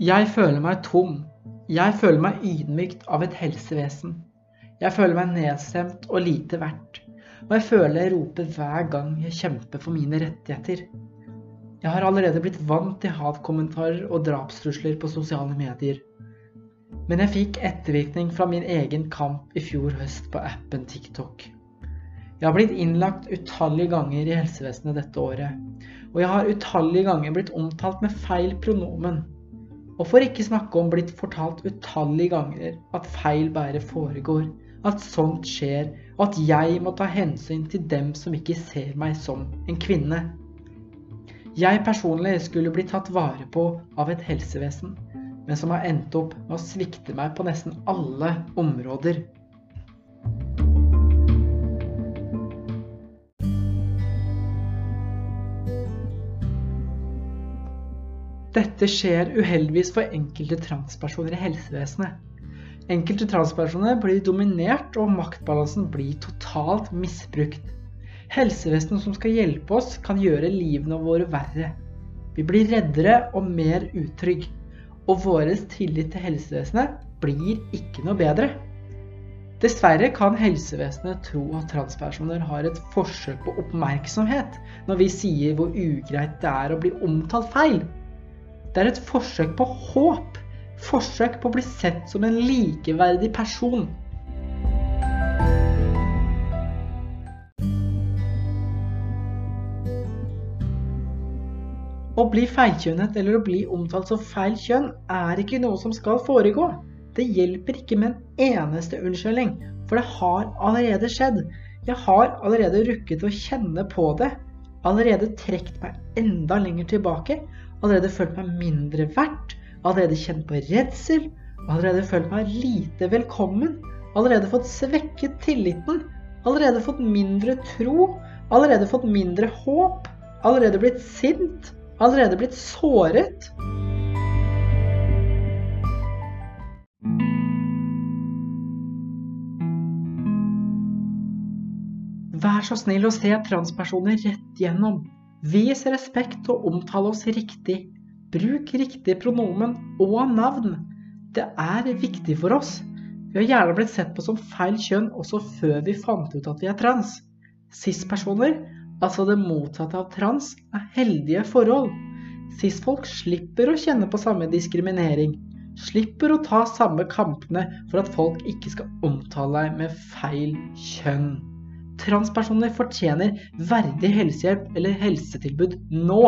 Jeg føler meg tom. Jeg føler meg ydmykt av et helsevesen. Jeg føler meg nedstemt og lite verdt. Og jeg føler jeg roper hver gang jeg kjemper for mine rettigheter. Jeg har allerede blitt vant til hatkommentarer og drapstrusler på sosiale medier. Men jeg fikk ettervirkning fra min egen kamp i fjor høst på appen TikTok. Jeg har blitt innlagt utallige ganger i helsevesenet dette året, og jeg har utallige ganger blitt omtalt med feil pronomen. Og for ikke snakke om blitt fortalt utallige ganger at feil bare foregår, at sånt skjer, og at jeg må ta hensyn til dem som ikke ser meg som en kvinne. Jeg personlig skulle bli tatt vare på av et helsevesen, men som har endt opp med å svikte meg på nesten alle områder. Dette skjer uheldigvis for enkelte transpersoner i helsevesenet. Enkelte transpersoner blir dominert, og maktbalansen blir totalt misbrukt. Helsevesenet som skal hjelpe oss, kan gjøre livene våre verre. Vi blir reddere og mer utrygge. Og vår tillit til helsevesenet blir ikke noe bedre. Dessverre kan helsevesenet tro at transpersoner har et forsøk på oppmerksomhet når vi sier hvor ugreit det er å bli omtalt feil. Det er et forsøk på håp. Forsøk på å bli sett som en likeverdig person. Å bli feilkjønnet eller å bli omtalt som feil kjønn er ikke noe som skal foregå. Det hjelper ikke med en eneste unnskyldning, for det har allerede skjedd. Jeg har allerede rukket å kjenne på det. Allerede trukket meg enda lenger tilbake allerede følt meg mindre verdt, allerede kjent på redsel, allerede følt meg lite velkommen, allerede fått svekket tilliten, allerede fått mindre tro, allerede fått mindre håp, allerede blitt sint, allerede blitt såret. Vær så snill å se transpersoner rett gjennom. Vis respekt og omtale oss riktig. Bruk riktig pronomen og navn. Det er viktig for oss. Vi har gjerne blitt sett på som feil kjønn også før vi fant ut at vi er trans. Cis-personer, altså det motsatte av trans, er heldige forhold. Cis-folk slipper å kjenne på samme diskriminering. Slipper å ta samme kampene for at folk ikke skal omtale deg med feil kjønn. Transpersoner fortjener verdig helsehjelp eller helsetilbud nå.